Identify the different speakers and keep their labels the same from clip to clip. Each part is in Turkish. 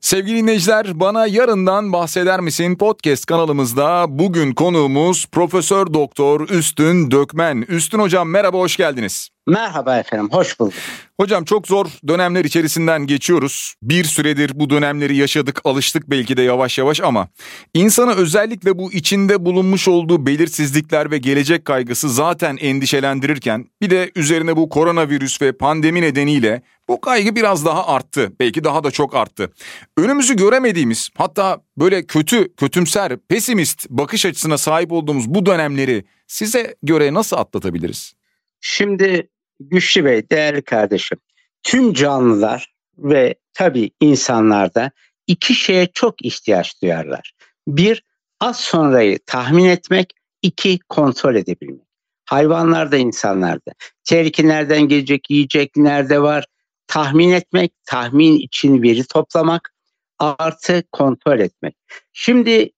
Speaker 1: Sevgili dinleyiciler, bana yarından bahseder misin podcast kanalımızda bugün konuğumuz Profesör Doktor Üstün Dökmen. Üstün hocam merhaba hoş geldiniz.
Speaker 2: Merhaba efendim, hoş bulduk.
Speaker 1: Hocam çok zor dönemler içerisinden geçiyoruz. Bir süredir bu dönemleri yaşadık, alıştık belki de yavaş yavaş ama insanı özellikle bu içinde bulunmuş olduğu belirsizlikler ve gelecek kaygısı zaten endişelendirirken bir de üzerine bu koronavirüs ve pandemi nedeniyle bu kaygı biraz daha arttı. Belki daha da çok arttı. Önümüzü göremediğimiz hatta böyle kötü, kötümser, pesimist bakış açısına sahip olduğumuz bu dönemleri size göre nasıl atlatabiliriz?
Speaker 2: Şimdi Güçlü Bey, değerli kardeşim, tüm canlılar ve tabii insanlarda iki şeye çok ihtiyaç duyarlar. Bir, az sonrayı tahmin etmek, iki, kontrol edebilmek. Hayvanlarda, insanlarda. Tehlike nereden gelecek, yiyecek nerede var, tahmin etmek, tahmin için veri toplamak, artı kontrol etmek. Şimdi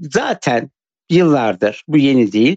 Speaker 2: zaten yıllardır, bu yeni değil,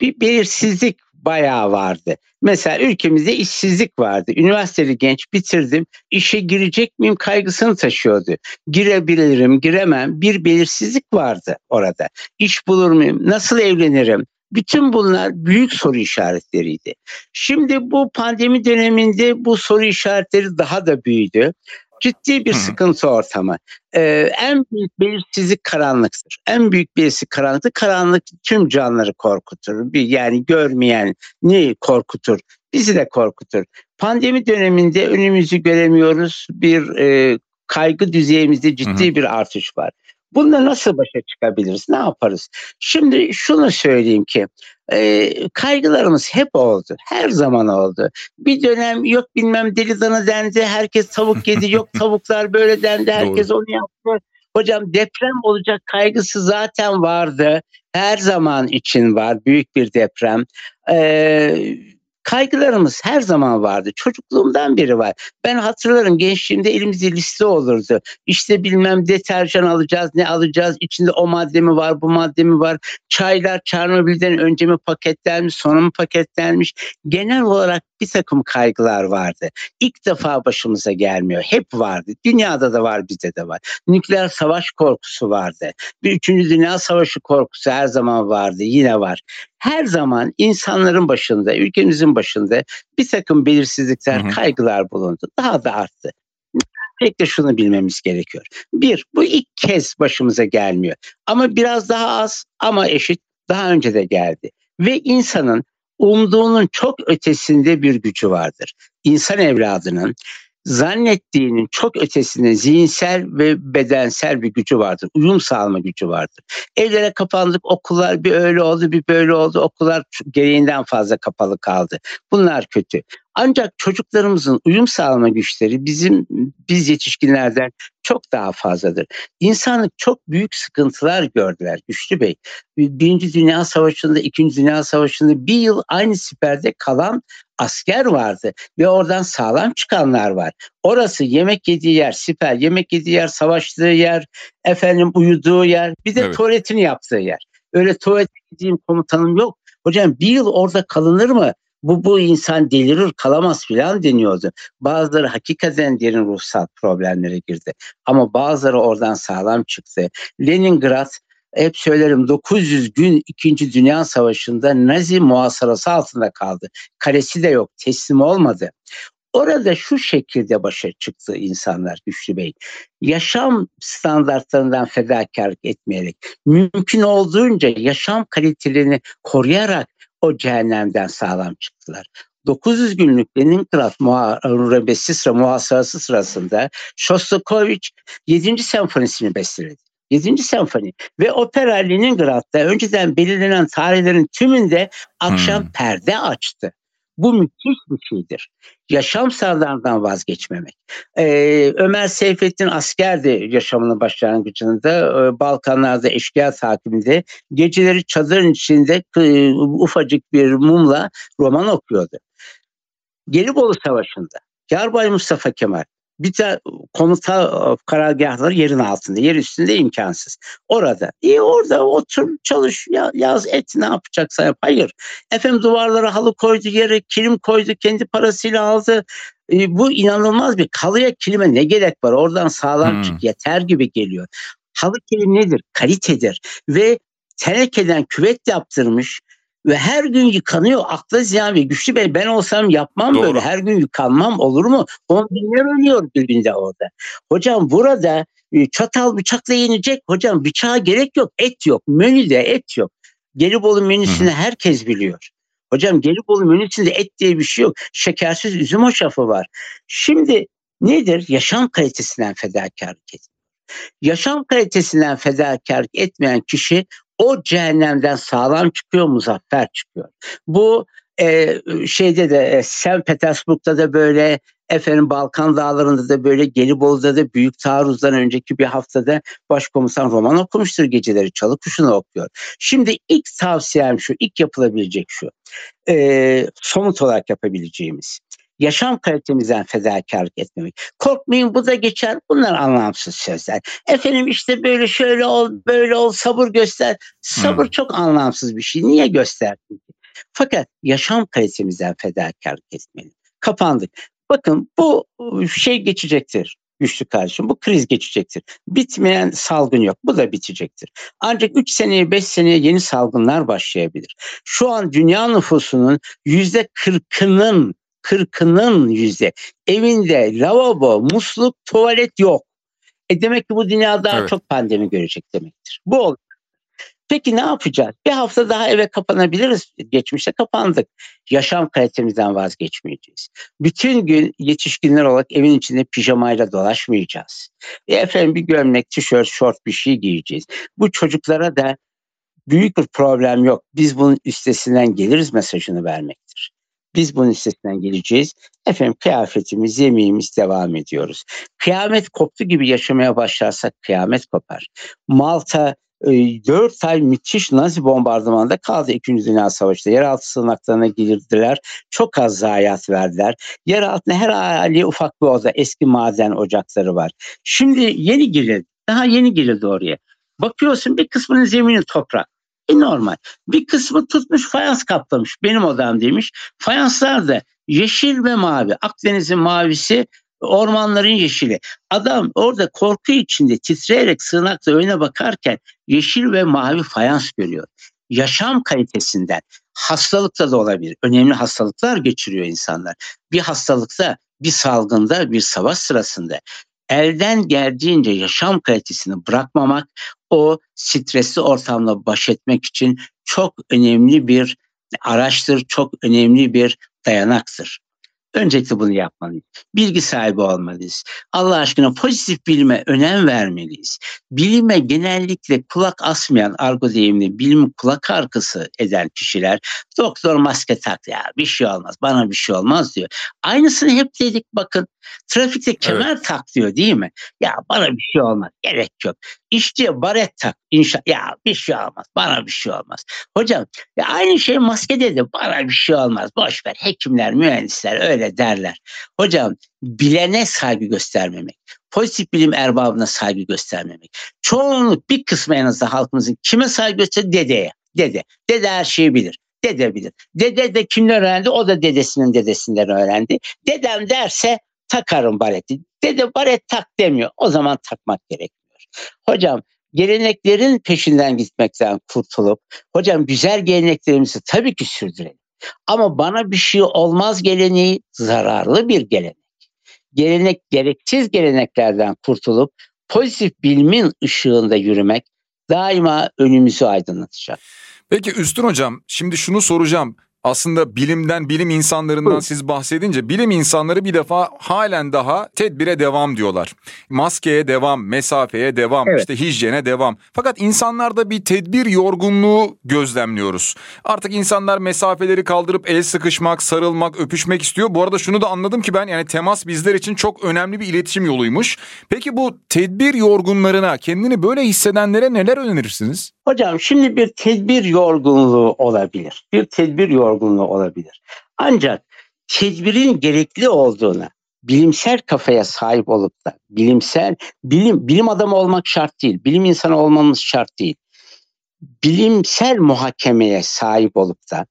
Speaker 2: bir belirsizlik bayağı vardı. Mesela ülkemizde işsizlik vardı. Üniversiteli genç bitirdim. İşe girecek miyim kaygısını taşıyordu. Girebilirim, giremem. Bir belirsizlik vardı orada. İş bulur muyum? Nasıl evlenirim? Bütün bunlar büyük soru işaretleriydi. Şimdi bu pandemi döneminde bu soru işaretleri daha da büyüdü ciddi bir Hı. sıkıntı ortamı. Ee, en büyük belirsizlik karanlıktır. En büyük belirsizlik karanlıktır. Karanlık tüm canlıları korkutur. Bir, yani görmeyen ne korkutur? Bizi de korkutur. Pandemi döneminde önümüzü göremiyoruz. Bir e, kaygı düzeyimizde ciddi Hı. bir artış var. Bununla nasıl başa çıkabiliriz? Ne yaparız? Şimdi şunu söyleyeyim ki e, kaygılarımız hep oldu. Her zaman oldu. Bir dönem yok bilmem deli dana dendi. Herkes tavuk yedi. yok tavuklar böyle dendi. Herkes Doğru. onu yaptı. Hocam deprem olacak kaygısı zaten vardı. Her zaman için var büyük bir deprem. Ee, kaygılarımız her zaman vardı. Çocukluğumdan beri var. Ben hatırlarım gençliğimde elimizde liste olurdu. İşte bilmem deterjan alacağız, ne alacağız, içinde o madde mi var, bu madde mi var. Çaylar Çernobil'den önce mi paketlenmiş, sonra mı paketlenmiş. Genel olarak bir takım kaygılar vardı. İlk defa başımıza gelmiyor. Hep vardı. Dünyada da var, bizde de var. Nükleer savaş korkusu vardı. Bir üçüncü dünya savaşı korkusu her zaman vardı. Yine var. Her zaman insanların başında, ülkemizin başında bir takım belirsizlikler, hı hı. kaygılar bulundu. Daha da arttı. Öncelikle şunu bilmemiz gerekiyor. Bir, bu ilk kez başımıza gelmiyor. Ama biraz daha az ama eşit daha önce de geldi. Ve insanın umduğunun çok ötesinde bir gücü vardır. İnsan evladının zannettiğinin çok ötesinde zihinsel ve bedensel bir gücü vardır. Uyum sağlama gücü vardır. Evlere kapandık, okullar bir öyle oldu, bir böyle oldu. Okullar gereğinden fazla kapalı kaldı. Bunlar kötü. Ancak çocuklarımızın uyum sağlama güçleri bizim biz yetişkinlerden çok daha fazladır. İnsanlık çok büyük sıkıntılar gördüler Güçlü Bey. Birinci Dünya Savaşı'nda, İkinci Dünya Savaşı'nda bir yıl aynı siperde kalan asker vardı ve oradan sağlam çıkanlar var. Orası yemek yediği yer, siper, yemek yediği yer, savaştığı yer, efendim uyuduğu yer, bir de evet. tuvaletini yaptığı yer. Öyle tuvalet gideyim komutanım yok. Hocam bir yıl orada kalınır mı? bu bu insan delirir kalamaz filan deniyordu. Bazıları hakikaten derin ruhsal problemlere girdi. Ama bazıları oradan sağlam çıktı. Leningrad hep söylerim 900 gün 2. Dünya Savaşı'nda Nazi muhasarası altında kaldı. Kalesi de yok, teslim olmadı. Orada şu şekilde başa çıktı insanlar Güçlü Bey. Yaşam standartlarından fedakarlık etmeyerek, mümkün olduğunca yaşam kalitelerini koruyarak o cehennemden sağlam çıktılar. 900 günlük Leningrad Muharebesi sıra muhasarası sırasında Shostakovich 7. senfonisini besteledi. 7. senfoni ve opera Leningrad'da önceden belirlenen tarihlerin tümünde akşam hmm. perde açtı. Bu müthiş bir şeydir. Yaşam standartından vazgeçmemek. Ee, Ömer Seyfettin askerdi yaşamının başlangıcında. Ee, Balkanlarda eşkıya takibinde. Geceleri çadırın içinde e, ufacık bir mumla roman okuyordu. Gelibolu Savaşı'nda Yarbay Mustafa Kemal bir de komuta e, karargahları yerin altında, yer üstünde imkansız. Orada. İyi orada otur, çalış, yaz et ne yapacaksa yap. Hayır. Efendim duvarlara halı koydu, yere kilim koydu, kendi parasıyla aldı. E, bu inanılmaz bir kalıya kilime ne gerek var? Oradan sağlam hmm. çık yeter gibi geliyor. Halı kilim nedir? Kalitedir. Ve tenekeden küvet yaptırmış ve her gün yıkanıyor. Akla ziyan ve güçlü bey ben olsam yapmam Doğru. böyle. Her gün yıkanmam olur mu? On binler ölüyor günde orada. Hocam burada e, çatal bıçakla yenecek. Hocam bıçağa gerek yok. Et yok. Menüde et yok. Gelibolu menüsünü Hı. herkes biliyor. Hocam Gelibolu menüsünde et diye bir şey yok. Şekersiz üzüm hoşafı var. Şimdi nedir? Yaşam kalitesinden fedakarlık etmiyor. Yaşam kalitesinden fedakarlık etmeyen kişi o cehennemden sağlam çıkıyor, muzaffer çıkıyor. Bu e, şeyde de e, St. Petersburg'da da böyle efendim Balkan dağlarında da böyle Gelibolu'da da büyük taarruzdan önceki bir haftada başkomutan roman okumuştur geceleri çalı kuşunu okuyor. Şimdi ilk tavsiyem şu ilk yapılabilecek şu e, somut olarak yapabileceğimiz yaşam kalitemizden fedakarlık etmemek. Korkmayın bu da geçer. Bunlar anlamsız sözler. Efendim işte böyle şöyle ol, böyle ol, sabır göster. Sabır hmm. çok anlamsız bir şey. Niye gösterdin Fakat yaşam kalitemizden fedakarlık etmeli. Kapandık. Bakın bu şey geçecektir güçlü kardeşim. Bu kriz geçecektir. Bitmeyen salgın yok. Bu da bitecektir. Ancak 3 seneye 5 seneye yeni salgınlar başlayabilir. Şu an dünya nüfusunun yüzde kırkının kırkının yüzde evinde lavabo, musluk, tuvalet yok. E demek ki bu dünya daha evet. çok pandemi görecek demektir. Bu olur. Peki ne yapacağız? Bir hafta daha eve kapanabiliriz. Geçmişte kapandık. Yaşam kalitemizden vazgeçmeyeceğiz. Bütün gün yetişkinler olarak evin içinde pijamayla dolaşmayacağız. E efendim bir gömlek, tişört, şort bir şey giyeceğiz. Bu çocuklara da büyük bir problem yok. Biz bunun üstesinden geliriz mesajını vermektir. Biz bunun üstesinden geleceğiz. Efendim kıyafetimiz, yemeğimiz devam ediyoruz. Kıyamet koptu gibi yaşamaya başlarsak kıyamet kopar. Malta 4 ay müthiş Nazi bombardımanda kaldı 2. Dünya Savaşı'nda. Yeraltı sığınaklarına girdiler. Çok az zayiat verdiler. Yer altında her hali ufak bir oda. Eski maden ocakları var. Şimdi yeni girildi. Daha yeni girildi oraya. Bakıyorsun bir kısmının zemini toprak. E normal. Bir kısmı tutmuş fayans kaplamış. Benim odam demiş. Fayanslar da yeşil ve mavi. Akdeniz'in mavisi ormanların yeşili. Adam orada korku içinde titreyerek sığınakla öne bakarken yeşil ve mavi fayans görüyor. Yaşam kalitesinden hastalıkta da olabilir. Önemli hastalıklar geçiriyor insanlar. Bir hastalıkta, bir salgında, bir savaş sırasında elden geldiğince yaşam kalitesini bırakmamak o stresli ortamla baş etmek için çok önemli bir araçtır, çok önemli bir dayanaktır. Öncelikle bunu yapmalıyız. Bilgi sahibi olmalıyız. Allah aşkına pozitif bilime önem vermeliyiz. Bilime genellikle kulak asmayan argo deyimli bilim kulak arkası eden kişiler doktor maske tak ya bir şey olmaz bana bir şey olmaz diyor. Aynısını hep dedik bakın trafikte kemer evet. tak diyor değil mi? Ya bana bir şey olmaz gerek yok. İşçiye baret tak inşa ya bir şey olmaz bana bir şey olmaz. Hocam ya aynı şey maskede de bana bir şey olmaz boş ver hekimler mühendisler öyle derler. Hocam bilene saygı göstermemek, pozitif bilim erbabına saygı göstermemek. Çoğunluk bir kısmı en azından halkımızın kime saygı gösterir? Dedeye. Dede. Dede her şeyi bilir. Dede bilir. Dede de kimler öğrendi? O da dedesinin dedesinden öğrendi. Dedem derse takarım bareti. Dede baret tak demiyor. O zaman takmak gerekmiyor. Hocam geleneklerin peşinden gitmekten kurtulup hocam güzel geleneklerimizi tabii ki sürdürelim. Ama bana bir şey olmaz geleneği zararlı bir gelenek. Gelenek gereksiz geleneklerden kurtulup pozitif bilimin ışığında yürümek daima önümüzü aydınlatacak.
Speaker 1: Peki Üstün Hocam şimdi şunu soracağım aslında bilimden, bilim insanlarından Buyurun. siz bahsedince bilim insanları bir defa halen daha tedbire devam diyorlar. Maskeye devam, mesafeye devam, evet. işte hijyene devam. Fakat insanlarda bir tedbir yorgunluğu gözlemliyoruz. Artık insanlar mesafeleri kaldırıp el sıkışmak, sarılmak, öpüşmek istiyor. Bu arada şunu da anladım ki ben yani temas bizler için çok önemli bir iletişim yoluymuş. Peki bu tedbir yorgunlarına, kendini böyle hissedenlere neler önerirsiniz?
Speaker 2: Hocam şimdi bir tedbir yorgunluğu olabilir. Bir tedbir yorgunluğu olabilir. Ancak tedbirin gerekli olduğuna bilimsel kafaya sahip olup da bilimsel bilim bilim adamı olmak şart değil. Bilim insanı olmamız şart değil. Bilimsel muhakemeye sahip olup da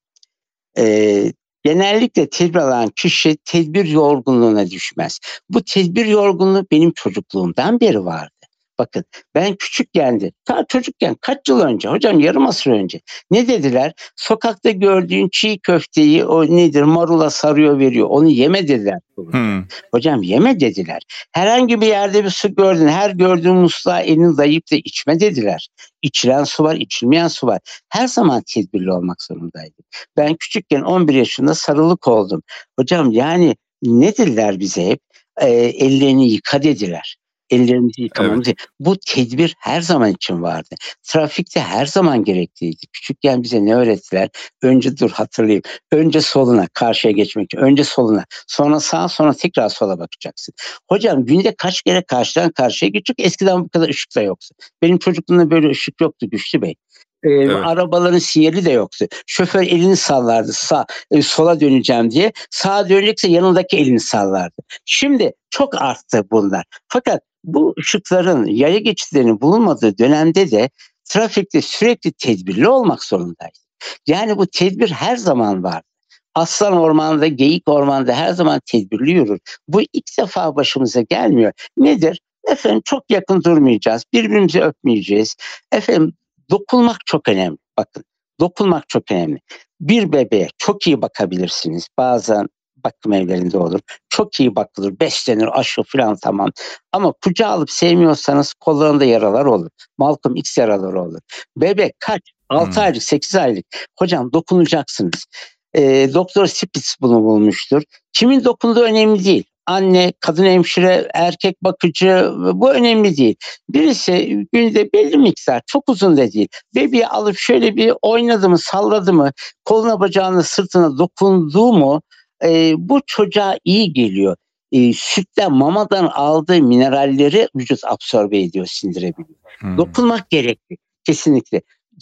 Speaker 2: e, genellikle tedbir alan kişi tedbir yorgunluğuna düşmez. Bu tedbir yorgunluğu benim çocukluğumdan beri vardı. Bakın ben küçükkendi. Ta çocukken kaç yıl önce hocam yarım asır önce ne dediler? Sokakta gördüğün çiğ köfteyi o nedir marula sarıyor veriyor. Onu yeme dediler. Hmm. Hocam yeme dediler. Herhangi bir yerde bir su gördün. Her gördüğün musluğa elini dayayıp da içme dediler. İçilen su var, içilmeyen su var. Her zaman tedbirli olmak zorundaydık. Ben küçükken 11 yaşında sarılık oldum. Hocam yani ne dediler bize hep? E, ellerini yıka dediler ellerimizi yıkamamız. Evet. Bu tedbir her zaman için vardı. Trafikte her zaman gerekliydi. Küçükken bize ne öğrettiler? Önce dur hatırlayayım. Önce soluna karşıya geçmek için. Önce soluna. Sonra sağa sonra tekrar sola bakacaksın. Hocam günde kaç kere karşıdan karşıya geçecek? Eskiden bu kadar ışık da yoktu. Benim çocukluğumda böyle ışık yoktu Güçlü Bey. Ee, evet. Arabaların sinyali de yoktu. Şoför elini sallardı sağ, e, sola döneceğim diye. Sağa dönecekse yanındaki elini sallardı. Şimdi çok arttı bunlar. Fakat bu ışıkların yaya geçitlerinin bulunmadığı dönemde de trafikte sürekli tedbirli olmak zorundayız. Yani bu tedbir her zaman var. Aslan ormanda, geyik ormanda her zaman tedbirli yürür. Bu ilk defa başımıza gelmiyor. Nedir? Efendim çok yakın durmayacağız, birbirimizi öpmeyeceğiz. Efendim dokunmak çok önemli. Bakın dokunmak çok önemli. Bir bebeğe çok iyi bakabilirsiniz. Bazen bakım evlerinde olur. Çok iyi bakılır, beslenir, aşı falan tamam. Ama kucağa alıp sevmiyorsanız kollarında yaralar olur. Malcolm X yaraları olur. Bebek kaç? 6 hmm. aylık, 8 aylık. Hocam dokunacaksınız. E, Doktor Spitz bunu bulmuştur. Kimin dokunduğu önemli değil anne, kadın hemşire, erkek bakıcı bu önemli değil. Birisi günde belli miktar çok uzun da değil. Bebeği alıp şöyle bir oynadı mı, salladı mı, koluna bacağına sırtına dokundu mu e, bu çocuğa iyi geliyor. E, sütten, mamadan aldığı mineralleri vücut absorbe ediyor, sindirebiliyor. Hmm. Dokunmak gerekli kesinlikle.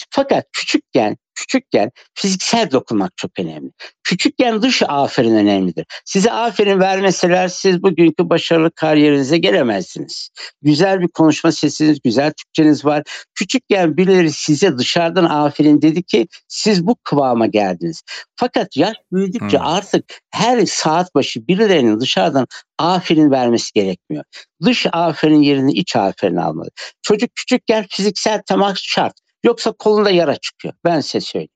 Speaker 2: Fakat küçükken küçükken fiziksel dokunmak çok önemli. Küçükken dış aferin önemlidir. Size aferin vermeseler siz bugünkü başarılı kariyerinize gelemezsiniz. Güzel bir konuşma sesiniz, güzel Türkçeniz var. Küçükken birileri size dışarıdan aferin dedi ki siz bu kıvama geldiniz. Fakat yaş büyüdükçe hmm. artık her saat başı birilerinin dışarıdan aferin vermesi gerekmiyor. Dış aferin yerini iç aferin almalı. Çocuk küçükken fiziksel temas şart. Yoksa kolunda yara çıkıyor. Ben size söyleyeyim.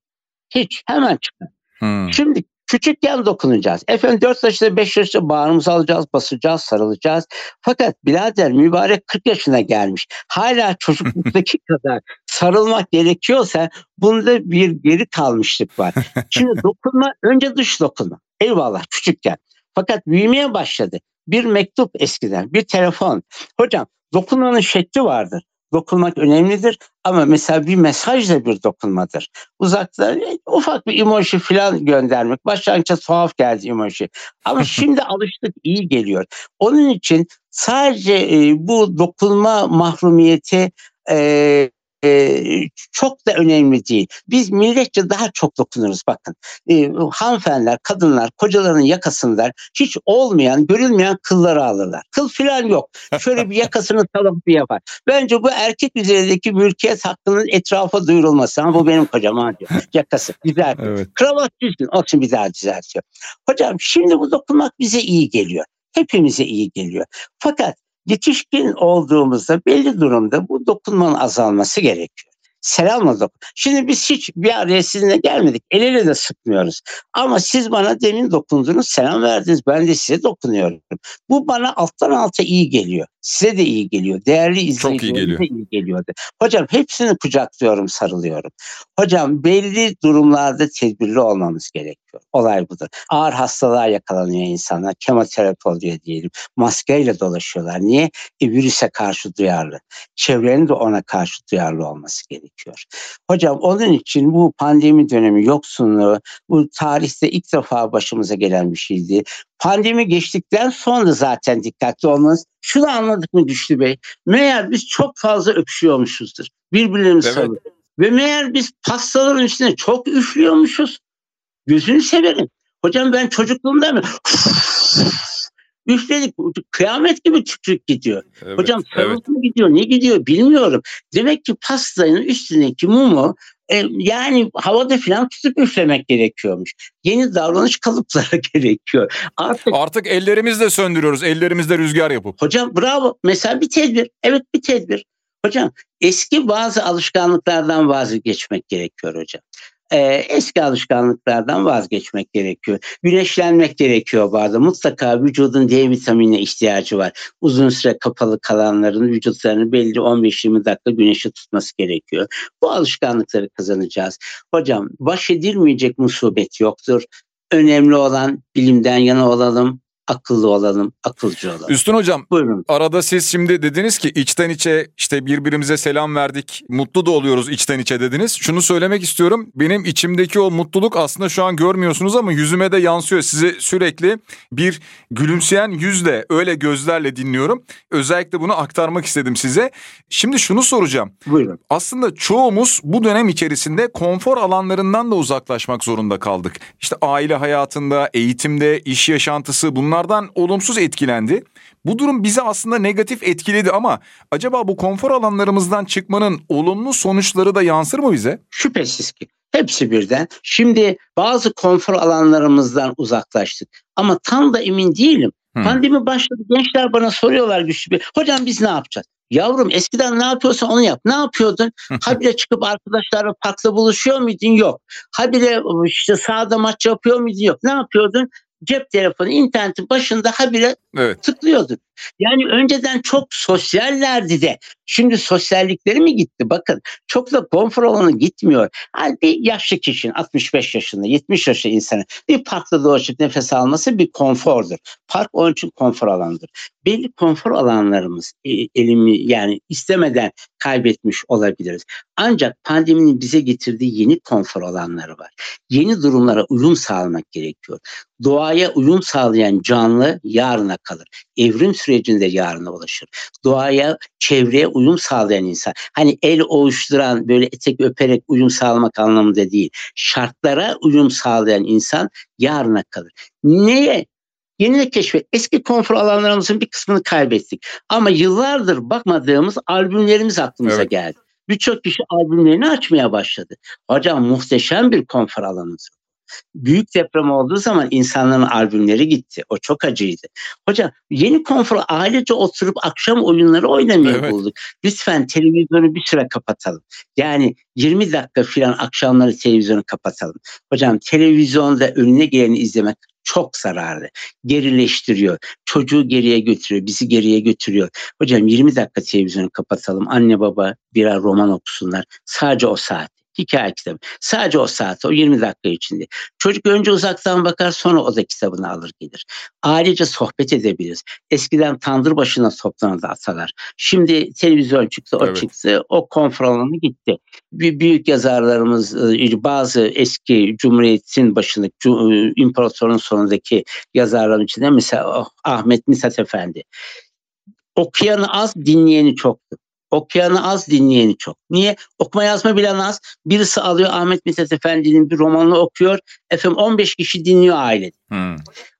Speaker 2: Hiç hemen çıkıyor. Hmm. Şimdi küçükken dokunacağız. Efendim 4 yaşında 5 yaşında bağrımızı alacağız, basacağız, sarılacağız. Fakat birader mübarek 40 yaşına gelmiş. Hala çocukluktaki kadar sarılmak gerekiyorsa bunda bir geri kalmışlık var. Şimdi dokunma önce dış dokunma. Eyvallah küçükken. Fakat büyümeye başladı. Bir mektup eskiden, bir telefon. Hocam dokunmanın şekli vardır dokunmak önemlidir ama mesela bir mesaj da bir dokunmadır. Uzakta e, ufak bir emoji falan göndermek başlangıçta tuhaf geldi emoji ama şimdi alıştık iyi geliyor. Onun için sadece e, bu dokunma mahrumiyeti e, e, çok da önemli değil. Biz milletçe daha çok dokunuruz bakın. E, hanımefendiler, kadınlar kocalarının yakasından hiç olmayan, görülmeyen kılları alırlar. Kıl filan yok. Şöyle bir yakasını talıp bir yapar. Bence bu erkek üzerindeki mülkiyet hakkının etrafa duyurulması. Ama bu benim kocam diyor. Yakası güzel. Evet. Kravat düzgün. Olsun bir daha düzeltiyor. Hocam şimdi bu dokunmak bize iyi geliyor. Hepimize iyi geliyor. Fakat Yetişkin olduğumuzda belli durumda bu dokunmanın azalması gerekiyor. Selamla dokun. Şimdi biz hiç bir araya sizinle gelmedik. El ele de sıkmıyoruz. Ama siz bana demin dokundunuz, selam verdiniz. Ben de size dokunuyorum. Bu bana alttan alta iyi geliyor. Size de iyi geliyor. Değerli izleyicilerimize iyi, iyi geliyordu. Hocam hepsini kucaklıyorum, sarılıyorum. Hocam belli durumlarda tedbirli olmamız gerekiyor. Olay budur. Ağır hastalığa yakalanıyor insanlar. Kemoterapi oluyor diyelim. Maskeyle dolaşıyorlar. Niye? E, virüse karşı duyarlı. Çevrenin de ona karşı duyarlı olması gerekiyor. Hocam onun için bu pandemi dönemi yoksunluğu bu tarihte ilk defa başımıza gelen bir şeydi. Pandemi geçtikten sonra zaten dikkatli olmanız. Şunu anladık mı Güçlü Bey? Meğer biz çok fazla öpüşüyormuşuzdur. Birbirlerimizi evet. sarılır. Ve meğer biz pastaların üstüne çok üflüyormuşuz. Gözünü severim. Hocam ben çocukluğumda mı? Üfledik. Kıyamet gibi çıkıp gidiyor. Evet, Hocam sarılık evet. mı gidiyor? Ne gidiyor bilmiyorum. Demek ki pastanın üstündeki mumu e, yani havada filan tutup üflemek gerekiyormuş. Yeni davranış kalıpları gerekiyor.
Speaker 1: Artık, Artık ellerimizle söndürüyoruz. Ellerimizle rüzgar yapıp.
Speaker 2: Hocam bravo. Mesela bir tedbir. Evet bir tedbir. Hocam eski bazı alışkanlıklardan vazgeçmek gerekiyor hocam e, eski alışkanlıklardan vazgeçmek gerekiyor. Güneşlenmek gerekiyor bazı. Mutlaka vücudun D vitaminine ihtiyacı var. Uzun süre kapalı kalanların vücutlarını belli 15-20 dakika güneşe tutması gerekiyor. Bu alışkanlıkları kazanacağız. Hocam baş edilmeyecek musibet yoktur. Önemli olan bilimden yana olalım, akıllı olalım, akılcı olalım.
Speaker 1: Üstün hocam, Buyurun. arada siz şimdi dediniz ki içten içe işte birbirimize selam verdik, mutlu da oluyoruz içten içe dediniz. Şunu söylemek istiyorum, benim içimdeki o mutluluk aslında şu an görmüyorsunuz ama yüzüme de yansıyor. Sizi sürekli bir gülümseyen yüzle, öyle gözlerle dinliyorum. Özellikle bunu aktarmak istedim size. Şimdi şunu soracağım.
Speaker 2: Buyurun.
Speaker 1: Aslında çoğumuz bu dönem içerisinde konfor alanlarından da uzaklaşmak zorunda kaldık. İşte aile hayatında, eğitimde, iş yaşantısı bunlar bunlardan olumsuz etkilendi. Bu durum bizi aslında negatif etkiledi ama acaba bu konfor alanlarımızdan çıkmanın olumlu sonuçları da yansır mı bize?
Speaker 2: Şüphesiz ki. Hepsi birden. Şimdi bazı konfor alanlarımızdan uzaklaştık. Ama tam da emin değilim. Hmm. Pandemi başladı. Gençler bana soruyorlar güçlü bir. Hocam biz ne yapacağız? Yavrum eskiden ne yapıyorsan onu yap. Ne yapıyordun? habire çıkıp arkadaşlarla parkta buluşuyor muydun? Yok. Habire işte sahada maç yapıyor muydun? Yok. Ne yapıyordun? Cep telefonu, internetin başında habire evet. tıklıyorduk. Yani önceden çok sosyallerdi de şimdi sosyallikleri mi gitti? Bakın çok da konfor alanı gitmiyor. Yani bir yaşlı kişinin 65 yaşında 70 yaşında insanın bir parkta dolaşıp nefes alması bir konfordur. Park onun için konfor alanıdır. Belli konfor alanlarımız e, elimi yani istemeden kaybetmiş olabiliriz. Ancak pandeminin bize getirdiği yeni konfor alanları var. Yeni durumlara uyum sağlamak gerekiyor. Doğaya uyum sağlayan canlı yarına kalır. Evrim sürecinde yarına ulaşır. Doğaya, çevreye uyum sağlayan insan. Hani el ovuşturan, böyle etek öperek uyum sağlamak anlamında değil. Şartlara uyum sağlayan insan yarına kalır. Neye? Yeni keşfet. Eski konfor alanlarımızın bir kısmını kaybettik. Ama yıllardır bakmadığımız albümlerimiz aklımıza evet. geldi. Birçok kişi albümlerini açmaya başladı. Hocam muhteşem bir konfor alanımız büyük deprem olduğu zaman insanların albümleri gitti. O çok acıydı. Hocam yeni konfor ailece oturup akşam oyunları oynamayı evet. bulduk. Lütfen televizyonu bir süre kapatalım. Yani 20 dakika filan akşamları televizyonu kapatalım. Hocam televizyonda önüne geleni izlemek çok zararlı. Gerileştiriyor. Çocuğu geriye götürüyor. Bizi geriye götürüyor. Hocam 20 dakika televizyonu kapatalım. Anne baba birer roman okusunlar. Sadece o saat hikaye kitabı. Sadece o saat, o 20 dakika içinde. Çocuk önce uzaktan bakar sonra o da kitabını alır gelir. Ailece sohbet edebiliriz. Eskiden tandır başına toplanırdı atalar. Şimdi televizyon çıktı, o evet. çıktı. O konfor alanı gitti. Bir büyük yazarlarımız, e, bazı eski Cumhuriyet'in başındaki, e, imparatorun sonundaki yazarların içinde mesela oh, Ahmet Mithat Efendi. Okuyanı az, dinleyeni çoktu. Okuyanı az, dinleyeni çok. Niye? Okuma yazma bilen az. Birisi alıyor Ahmet Mithat Efendi'nin bir romanını okuyor. Efendim 15 kişi dinliyor aile. Hmm.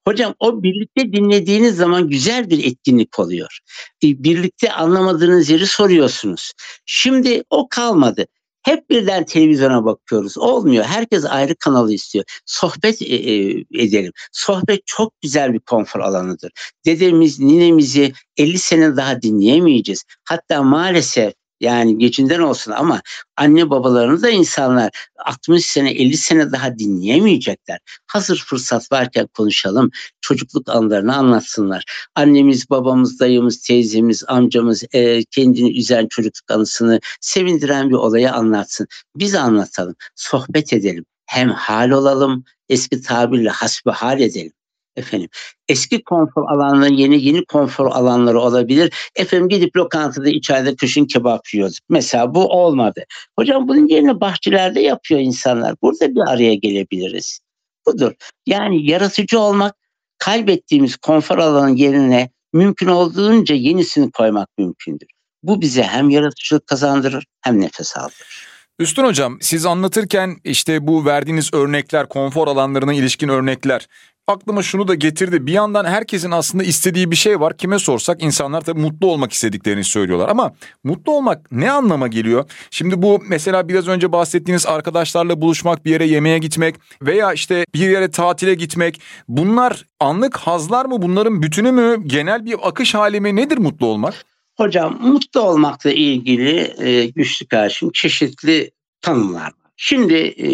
Speaker 2: Hocam o birlikte dinlediğiniz zaman güzel bir etkinlik oluyor. E, birlikte anlamadığınız yeri soruyorsunuz. Şimdi o kalmadı. Hep birden televizyona bakıyoruz. Olmuyor. Herkes ayrı kanalı istiyor. Sohbet e, e, edelim. Sohbet çok güzel bir konfor alanıdır. Dedemiz, ninemizi 50 sene daha dinleyemeyeceğiz. Hatta maalesef yani geçinden olsun ama anne babalarını da insanlar 60 sene 50 sene daha dinleyemeyecekler. Hazır fırsat varken konuşalım. Çocukluk anılarını anlatsınlar. Annemiz, babamız, dayımız, teyzemiz, amcamız e, kendini üzen çocukluk anısını sevindiren bir olayı anlatsın. Biz anlatalım. Sohbet edelim. Hem hal olalım, eski tabirle hasbihal edelim efendim. Eski konfor alanları yeni yeni konfor alanları olabilir. Efendim gidip lokantada içeride kışın kebap yiyoruz. Mesela bu olmadı. Hocam bunun yerine bahçelerde yapıyor insanlar. Burada bir araya gelebiliriz. Budur. Yani yaratıcı olmak kaybettiğimiz konfor alanının yerine mümkün olduğunca yenisini koymak mümkündür. Bu bize hem yaratıcılık kazandırır hem nefes aldırır.
Speaker 1: Üstün hocam siz anlatırken işte bu verdiğiniz örnekler konfor alanlarına ilişkin örnekler aklıma şunu da getirdi. Bir yandan herkesin aslında istediği bir şey var. Kime sorsak insanlar tabii mutlu olmak istediklerini söylüyorlar. Ama mutlu olmak ne anlama geliyor? Şimdi bu mesela biraz önce bahsettiğiniz arkadaşlarla buluşmak, bir yere yemeğe gitmek veya işte bir yere tatile gitmek. Bunlar anlık hazlar mı? Bunların bütünü mü? Genel bir akış hali mi? Nedir mutlu olmak?
Speaker 2: Hocam mutlu olmakla ilgili e, güçlü karşım çeşitli tanımlar var. Şimdi e,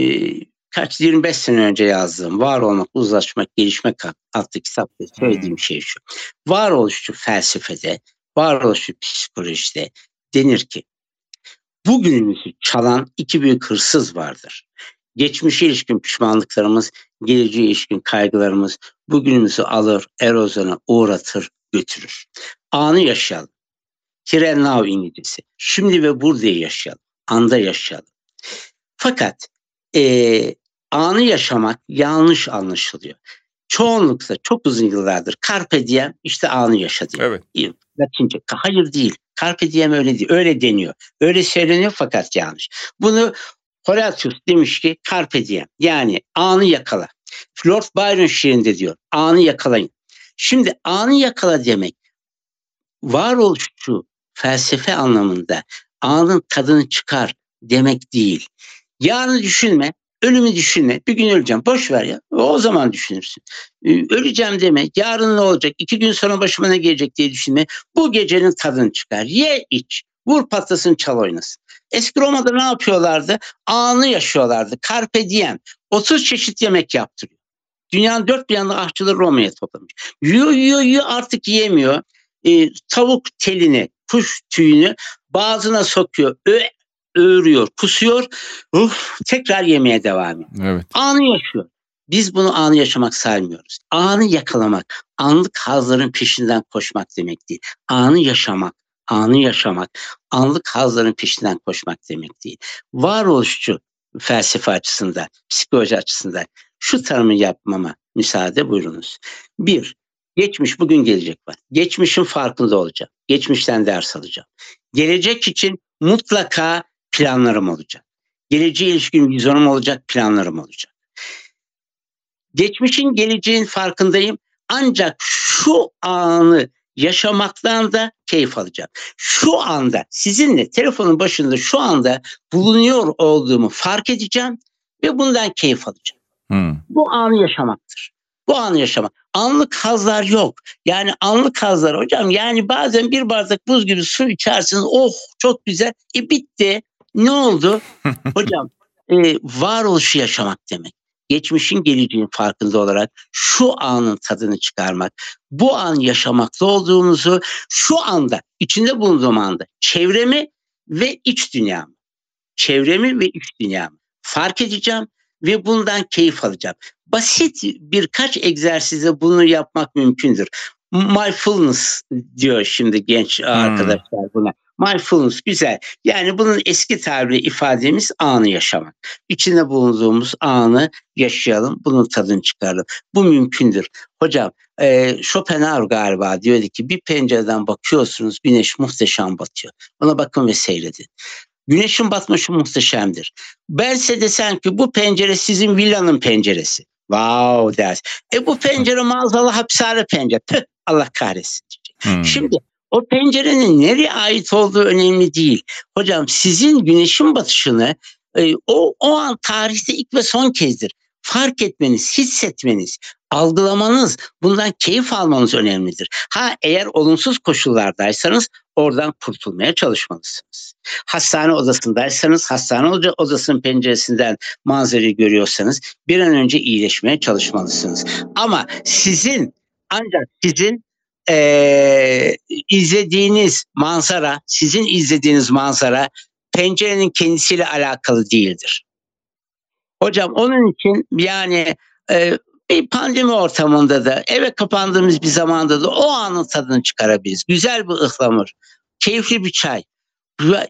Speaker 2: kaç 25 sene önce yazdığım Var Olmak, Uzlaşmak, Gelişmek adlı kitapta söylediğim hmm. şey şu. Varoluşçu felsefede, varoluşçu psikolojide denir ki bugünümüzü çalan iki büyük hırsız vardır. Geçmişe ilişkin pişmanlıklarımız, geleceğe ilişkin kaygılarımız bugünümüzü alır, erozyona uğratır, götürür. Anı yaşayalım. Here now İngilizcesi. Şimdi ve burada yaşayalım. Anda yaşayalım. Fakat e, anı yaşamak yanlış anlaşılıyor. Çoğunlukla çok uzun yıllardır carpe diem işte anı yaşa diyor. Evet. Latince. Hayır değil. Carpe diem öyle değil. Öyle deniyor. Öyle söyleniyor fakat yanlış. Bunu Horatius demiş ki carpe diem yani anı yakala. Lord Byron şiirinde diyor anı yakalayın. Şimdi anı yakala demek varoluşçu felsefe anlamında anın tadını çıkar demek değil. Yarını düşünme, ölümü düşünme. Bir gün öleceğim. Boş ver ya. O zaman düşünürsün. Ee, öleceğim deme. Yarın ne olacak? İki gün sonra başıma ne gelecek diye düşünme. Bu gecenin tadını çıkar. Ye iç. Vur patlasın çal oynasın. Eski Roma'da ne yapıyorlardı? Anı yaşıyorlardı. Carpe diem. 30 çeşit yemek yaptırıyor. Dünyanın dört bir yanında aşçıları Roma'ya toplamış. Yiyor yiyor yiyor artık yiyemiyor. Ee, tavuk telini, kuş tüyünü bazına sokuyor. Ö öğürüyor, kusuyor. Uh, tekrar yemeye devam ediyor. Evet. Anı yaşıyor. Biz bunu anı yaşamak saymıyoruz. Anı yakalamak, anlık hazların peşinden koşmak demek değil. Anı yaşamak, anı yaşamak, anlık hazların peşinden koşmak demek değil. Varoluşçu felsefe açısından, psikoloji açısından şu tanımı yapmama müsaade buyurunuz. Bir, geçmiş bugün gelecek var. Geçmişin farkında olacağım. Geçmişten ders alacağım. Gelecek için mutlaka planlarım olacak. Geleceğe ilişkin vizyonum olacak, planlarım olacak. Geçmişin geleceğin farkındayım. Ancak şu anı yaşamaktan da keyif alacağım. Şu anda sizinle telefonun başında şu anda bulunuyor olduğumu fark edeceğim ve bundan keyif alacağım. Hmm. Bu anı yaşamaktır. Bu anı yaşamak. Anlık hazlar yok. Yani anlık hazlar hocam yani bazen bir bardak buz gibi su içersiniz. Oh çok güzel. E bitti. Ne oldu? Hocam e, varoluşu yaşamak demek. Geçmişin geleceğin farkında olarak şu anın tadını çıkarmak, bu an yaşamakta olduğumuzu şu anda, içinde bulunduğum anda çevremi ve iç dünyamı, çevremi ve iç dünyamı fark edeceğim ve bundan keyif alacağım. Basit birkaç egzersizle bunu yapmak mümkündür. Mindfulness diyor şimdi genç hmm. arkadaşlar buna. Mindfulness güzel. Yani bunun eski tabiri ifademiz anı yaşamak. İçinde bulunduğumuz anı yaşayalım, bunun tadını çıkaralım. Bu mümkündür. Hocam e, Schopenhauer galiba diyordu ki bir pencereden bakıyorsunuz güneş muhteşem batıyor. Ona bakın ve seyredin. Güneşin batması muhteşemdir. Ben size desem ki bu pencere sizin villanın penceresi. Wow ders. E bu pencere mağazalı hapishane pencere. Allah kahretsin. Hmm. Şimdi o pencerenin nereye ait olduğu önemli değil. Hocam sizin güneşin batışını e, o, o an tarihte ilk ve son kezdir. Fark etmeniz, hissetmeniz, algılamanız, bundan keyif almanız önemlidir. Ha eğer olumsuz koşullardaysanız oradan kurtulmaya çalışmalısınız. Hastane odasındaysanız hastane odasının penceresinden manzarayı görüyorsanız bir an önce iyileşmeye çalışmalısınız. Ama sizin ancak sizin e, izlediğiniz manzara, sizin izlediğiniz manzara pencerenin kendisiyle alakalı değildir. Hocam onun için yani e, bir pandemi ortamında da eve kapandığımız bir zamanda da o anın tadını çıkarabiliriz. Güzel bir ıhlamur, keyifli bir çay,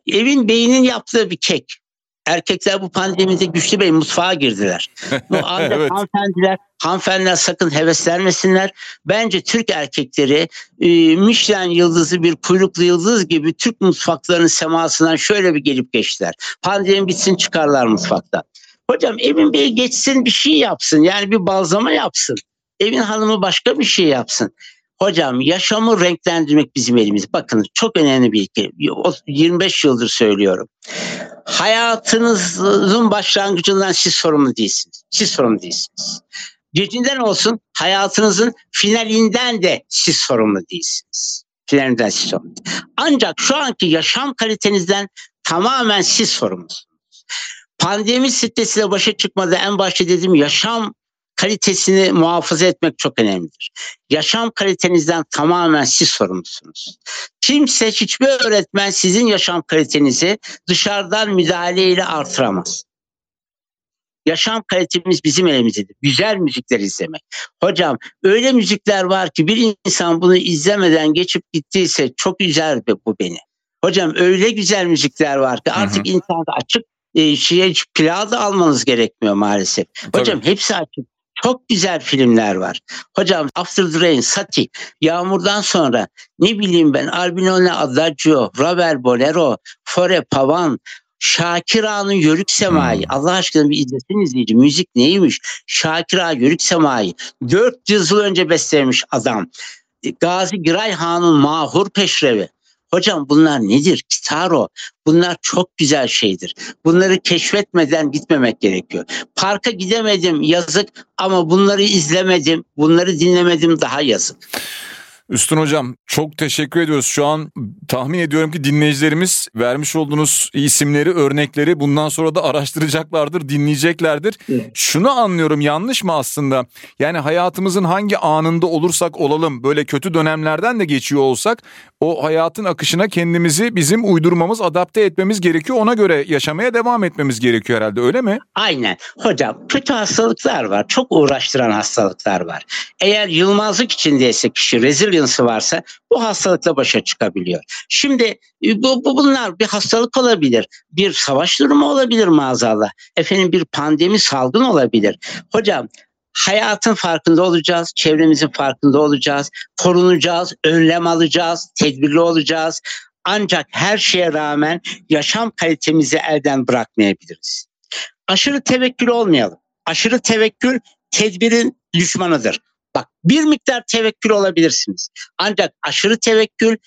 Speaker 2: evin beynin yaptığı bir kek. Erkekler bu pandemide güçlü bey mutfağa girdiler. Bu evet. hanımefendiler, hanımefendiler sakın heveslenmesinler. Bence Türk erkekleri e, Michelin yıldızı bir kuyruklu yıldız gibi Türk mutfaklarının semasından şöyle bir gelip geçtiler. Pandemi bitsin çıkarlar mutfakta. Hocam Emin Bey geçsin bir şey yapsın yani bir balzama yapsın. evin hanımı başka bir şey yapsın. Hocam yaşamı renklendirmek bizim elimiz. Bakın çok önemli bir ilke. 25 yıldır söylüyorum. Hayatınızın başlangıcından siz sorumlu değilsiniz. Siz sorumlu değilsiniz. Gecinden olsun hayatınızın finalinden de siz sorumlu değilsiniz. Finalinden siz sorumlu. Ancak şu anki yaşam kalitenizden tamamen siz sorumlusunuz. Pandemi stresiyle başa çıkmada en başta dedim yaşam kalitesini muhafaza etmek çok önemlidir. Yaşam kalitenizden tamamen siz sorumlusunuz. Kimse hiçbir öğretmen sizin yaşam kalitenizi dışarıdan müdahaleyle artıramaz. Yaşam kalitemiz bizim elimizdedir. Güzel müzikler izlemek. Hocam öyle müzikler var ki bir insan bunu izlemeden geçip gittiyse çok güzel bu beni. Hocam öyle güzel müzikler var ki artık internette açık e, şeye plağı da almanız gerekmiyor maalesef. Hocam Tabii. hepsi açık. Çok güzel filmler var. Hocam After the Rain, Sati, Yağmurdan sonra ne bileyim ben Albinone Adagio, Robert Bolero, Fore Pavan, Şakir Ağa'nın Yörük Semai. Hmm. Allah aşkına bir izlesin izleyici. Müzik neymiş? Şakir Ağa Yörük Semai. 400 yıl önce beslemiş adam. Gazi Giray Han'ın Mahur Peşrevi. Hocam bunlar nedir? Kitaro. Bunlar çok güzel şeydir. Bunları keşfetmeden gitmemek gerekiyor. Parka gidemedim yazık ama bunları izlemedim, bunları dinlemedim daha yazık.
Speaker 1: Üstün Hocam çok teşekkür ediyoruz. Şu an tahmin ediyorum ki dinleyicilerimiz vermiş olduğunuz isimleri, örnekleri bundan sonra da araştıracaklardır, dinleyeceklerdir. Evet. Şunu anlıyorum yanlış mı aslında? Yani hayatımızın hangi anında olursak olalım böyle kötü dönemlerden de geçiyor olsak o hayatın akışına kendimizi bizim uydurmamız, adapte etmemiz gerekiyor. Ona göre yaşamaya devam etmemiz gerekiyor herhalde öyle mi?
Speaker 2: Aynen. Hocam kötü hastalıklar var. Çok uğraştıran hastalıklar var. Eğer yılmazlık içindeyse kişi resilience'ı varsa bu hastalıkla başa çıkabiliyor. Şimdi e, bu, bu bunlar bir hastalık olabilir. Bir savaş durumu olabilir maazallah. Efendim bir pandemi salgın olabilir. Hocam hayatın farkında olacağız, çevremizin farkında olacağız, korunacağız, önlem alacağız, tedbirli olacağız. Ancak her şeye rağmen yaşam kalitemizi elden bırakmayabiliriz. Aşırı tevekkül olmayalım. Aşırı tevekkül tedbirin düşmanıdır. Bak bir miktar tevekkül olabilirsiniz. Ancak aşırı tevekkül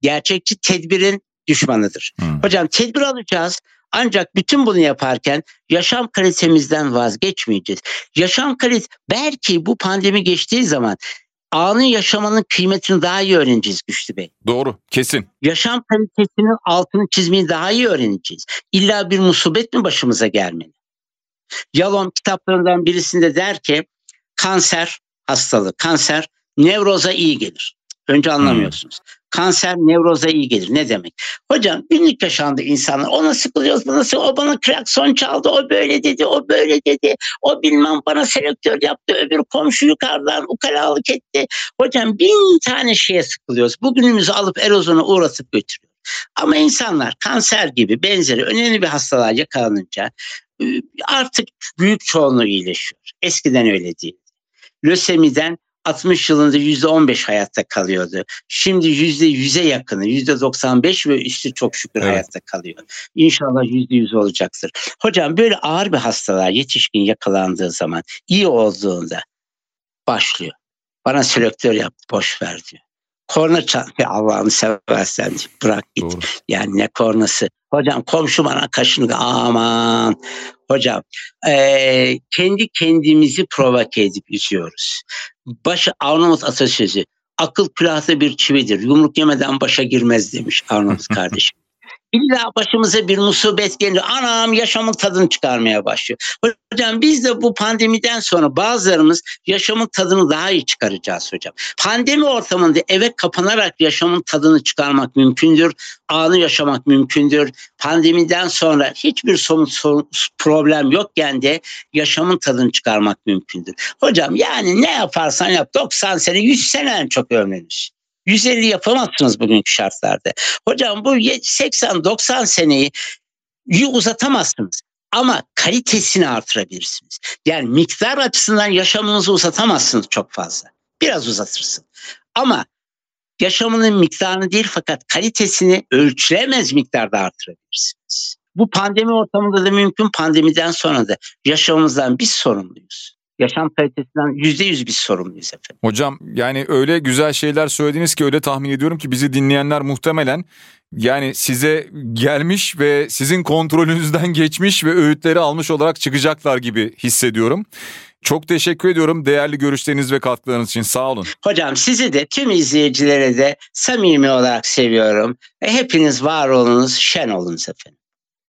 Speaker 2: gerçekçi tedbirin düşmanıdır. Hmm. Hocam tedbir alacağız. Ancak bütün bunu yaparken yaşam kalitemizden vazgeçmeyeceğiz. Yaşam kalit belki bu pandemi geçtiği zaman anı yaşamanın kıymetini daha iyi öğreneceğiz Güçlü Bey.
Speaker 1: Doğru, kesin.
Speaker 2: Yaşam kalitesinin altını çizmeyi daha iyi öğreneceğiz. İlla bir musibet mi başımıza gelmeli? Yalom kitaplarından birisinde der ki kanser hastalığı, kanser nevroza iyi gelir. Önce anlamıyorsunuz. Hmm. Kanser nevroza iyi gelir. Ne demek? Hocam günlük yaşandı insanlar. Ona sıkılıyoruz, buna sıkılıyoruz. O bana klakson çaldı, o böyle dedi, o böyle dedi. O bilmem bana selektör yaptı, öbür komşu yukarıdan ukalalık etti. Hocam bin tane şeye sıkılıyoruz. Bugünümüzü alıp erozyona uğratıp götürüyor. Ama insanlar kanser gibi benzeri önemli bir hastalığa yakalanınca ıı, artık büyük çoğunluğu iyileşiyor. Eskiden öyle değil. Lösemiden 60 yılında yüzde 15 hayatta kalıyordu. Şimdi yüzde yüze yakını, yüzde 95 ve üstü çok şükür evet. hayatta kalıyor. İnşallah yüzde yüz olacaktır. Hocam böyle ağır bir hastalığa yetişkin yakalandığı zaman iyi olduğunda başlıyor. Bana selektör yap, boş ver diyor. Korna çal, Allah'ını seversen bırak git. Doğru. Yani ne kornası. Hocam komşu bana kaşını aman. Hocam e, kendi kendimizi provoke edip üzüyoruz. Başı Arnavut atasözü akıl külahta bir çividir. Yumruk yemeden başa girmez demiş Arnavut kardeşim. İlla başımıza bir musibet geliyor. Anam yaşamın tadını çıkarmaya başlıyor. Hocam biz de bu pandemiden sonra bazılarımız yaşamın tadını daha iyi çıkaracağız hocam. Pandemi ortamında eve kapanarak yaşamın tadını çıkarmak mümkündür. Anı yaşamak mümkündür. Pandemiden sonra hiçbir somut problem yokken de yaşamın tadını çıkarmak mümkündür. Hocam yani ne yaparsan yap 90 sene 100 sene en çok ömrünüz. 150 yapamazsınız bugünkü şartlarda. Hocam bu 80-90 seneyi uzatamazsınız ama kalitesini artırabilirsiniz. Yani miktar açısından yaşamınızı uzatamazsınız çok fazla. Biraz uzatırsın. Ama yaşamının miktarını değil fakat kalitesini ölçülemez miktarda artırabilirsiniz. Bu pandemi ortamında da mümkün, pandemiden sonra da yaşamımızdan biz sorumluyuz. Yaşam kalitesinden yüzde yüz bir sorumluyuz efendim.
Speaker 1: Hocam yani öyle güzel şeyler söylediniz ki öyle tahmin ediyorum ki bizi dinleyenler muhtemelen yani size gelmiş ve sizin kontrolünüzden geçmiş ve öğütleri almış olarak çıkacaklar gibi hissediyorum. Çok teşekkür ediyorum değerli görüşleriniz ve katkılarınız için sağ olun.
Speaker 2: Hocam sizi de tüm izleyicilere de samimi olarak seviyorum. Hepiniz var olunuz, şen olunuz efendim.